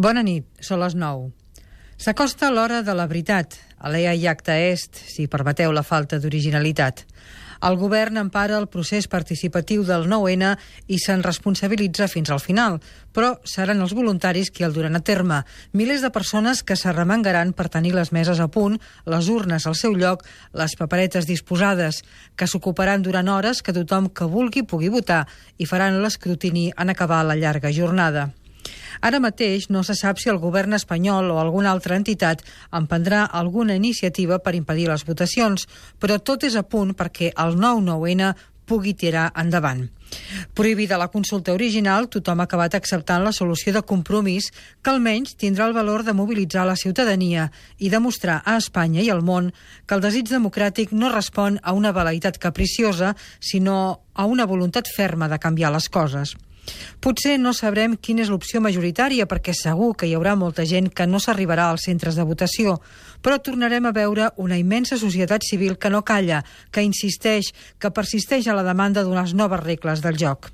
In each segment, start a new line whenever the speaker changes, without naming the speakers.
Bona nit, són les 9. S'acosta l'hora de la veritat, a l'EA i acta est, si permeteu la falta d'originalitat. El govern empara el procés participatiu del 9-N i se'n responsabilitza fins al final, però seran els voluntaris qui el duran a terme. Milers de persones que s'arremangaran per tenir les meses a punt, les urnes al seu lloc, les paperetes disposades, que s'ocuparan durant hores que tothom que vulgui pugui votar i faran l'escrutini en acabar la llarga jornada. Ara mateix no se sap si el govern espanyol o alguna altra entitat emprendrà alguna iniciativa per impedir les votacions, però tot és a punt perquè el 9-9-N pugui tirar endavant. Prohibida la consulta original, tothom ha acabat acceptant la solució de compromís que almenys tindrà el valor de mobilitzar la ciutadania i demostrar a Espanya i al món que el desig democràtic no respon a una veleïtat capriciosa, sinó a una voluntat ferma de canviar les coses. Potser no sabrem quina és l'opció majoritària perquè segur que hi haurà molta gent que no s'arribarà als centres de votació, però tornarem a veure una immensa societat civil que no calla, que insisteix, que persisteix a la demanda d'unes noves regles del joc.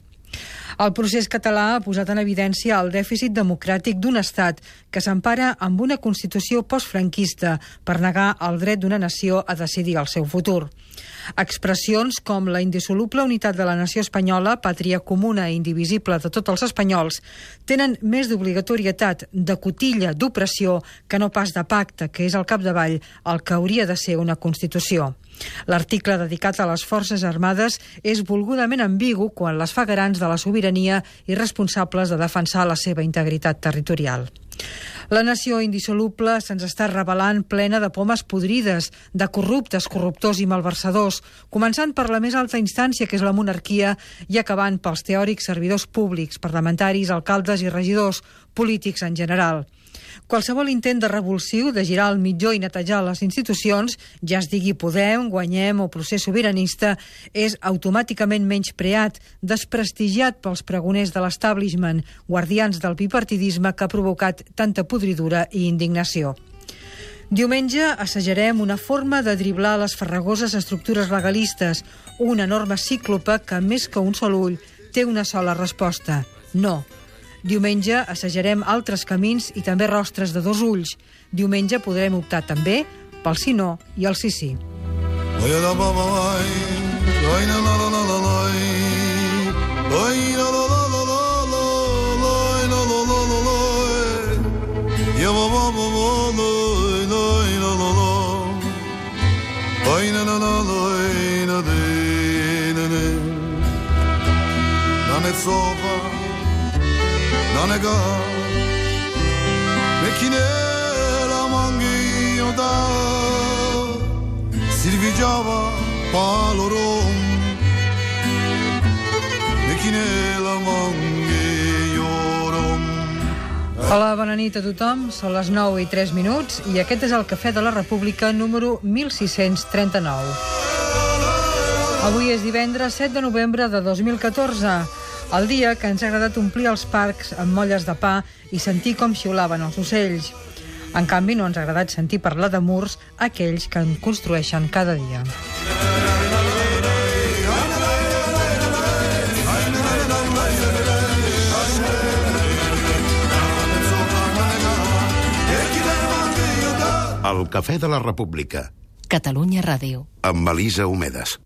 El procés català ha posat en evidència el dèficit democràtic d'un estat que s'empara amb una Constitució postfranquista per negar el dret d'una nació a decidir el seu futur. Expressions com la indissoluble unitat de la nació espanyola, pàtria comuna i indivisible de tots els espanyols, tenen més d'obligatorietat, de cotilla, d'opressió, que no pas de pacte, que és al capdavall el que hauria de ser una Constitució. L'article dedicat a les Forces Armades és volgudament ambigu quan les fa garants de la sobirania i responsables de defensar la seva integritat territorial. La nació indissoluble se'ns està revelant plena de pomes podrides, de corruptes, corruptors i malversadors, començant per la més alta instància, que és la monarquia, i acabant pels teòrics servidors públics, parlamentaris, alcaldes i regidors, polítics en general. Qualsevol intent de revulsiu, de girar el mitjó i netejar les institucions, ja es digui Podem, Guanyem o procés sobiranista, és automàticament menys preat, desprestigiat pels pregoners de l'establishment, guardians del bipartidisme que ha provocat tanta podridura i indignació. Diumenge assajarem una forma de driblar les farragoses estructures legalistes, una enorme cíclope que, més que un sol ull, té una sola resposta. No, Diumenge assajarem altres camins i també rostres de dos ulls. Diumenge podrem optar també pel sí no i el sí sí.
Sofa Nanega Mekine la da. Silvigiava palorom Mekine la mangi llorom
Hola, bona nit a tothom. Són les 9 i 3 minuts i aquest és el Cafè de la República número 1639. Avui és divendres 7 de novembre de 2014 el dia que ens ha agradat omplir els parcs amb molles de pa i sentir com xiulaven els ocells. En canvi, no ens ha agradat sentir parlar de murs aquells que en construeixen cada dia.
El Cafè de la República.
Catalunya Ràdio.
Amb Elisa Homedes.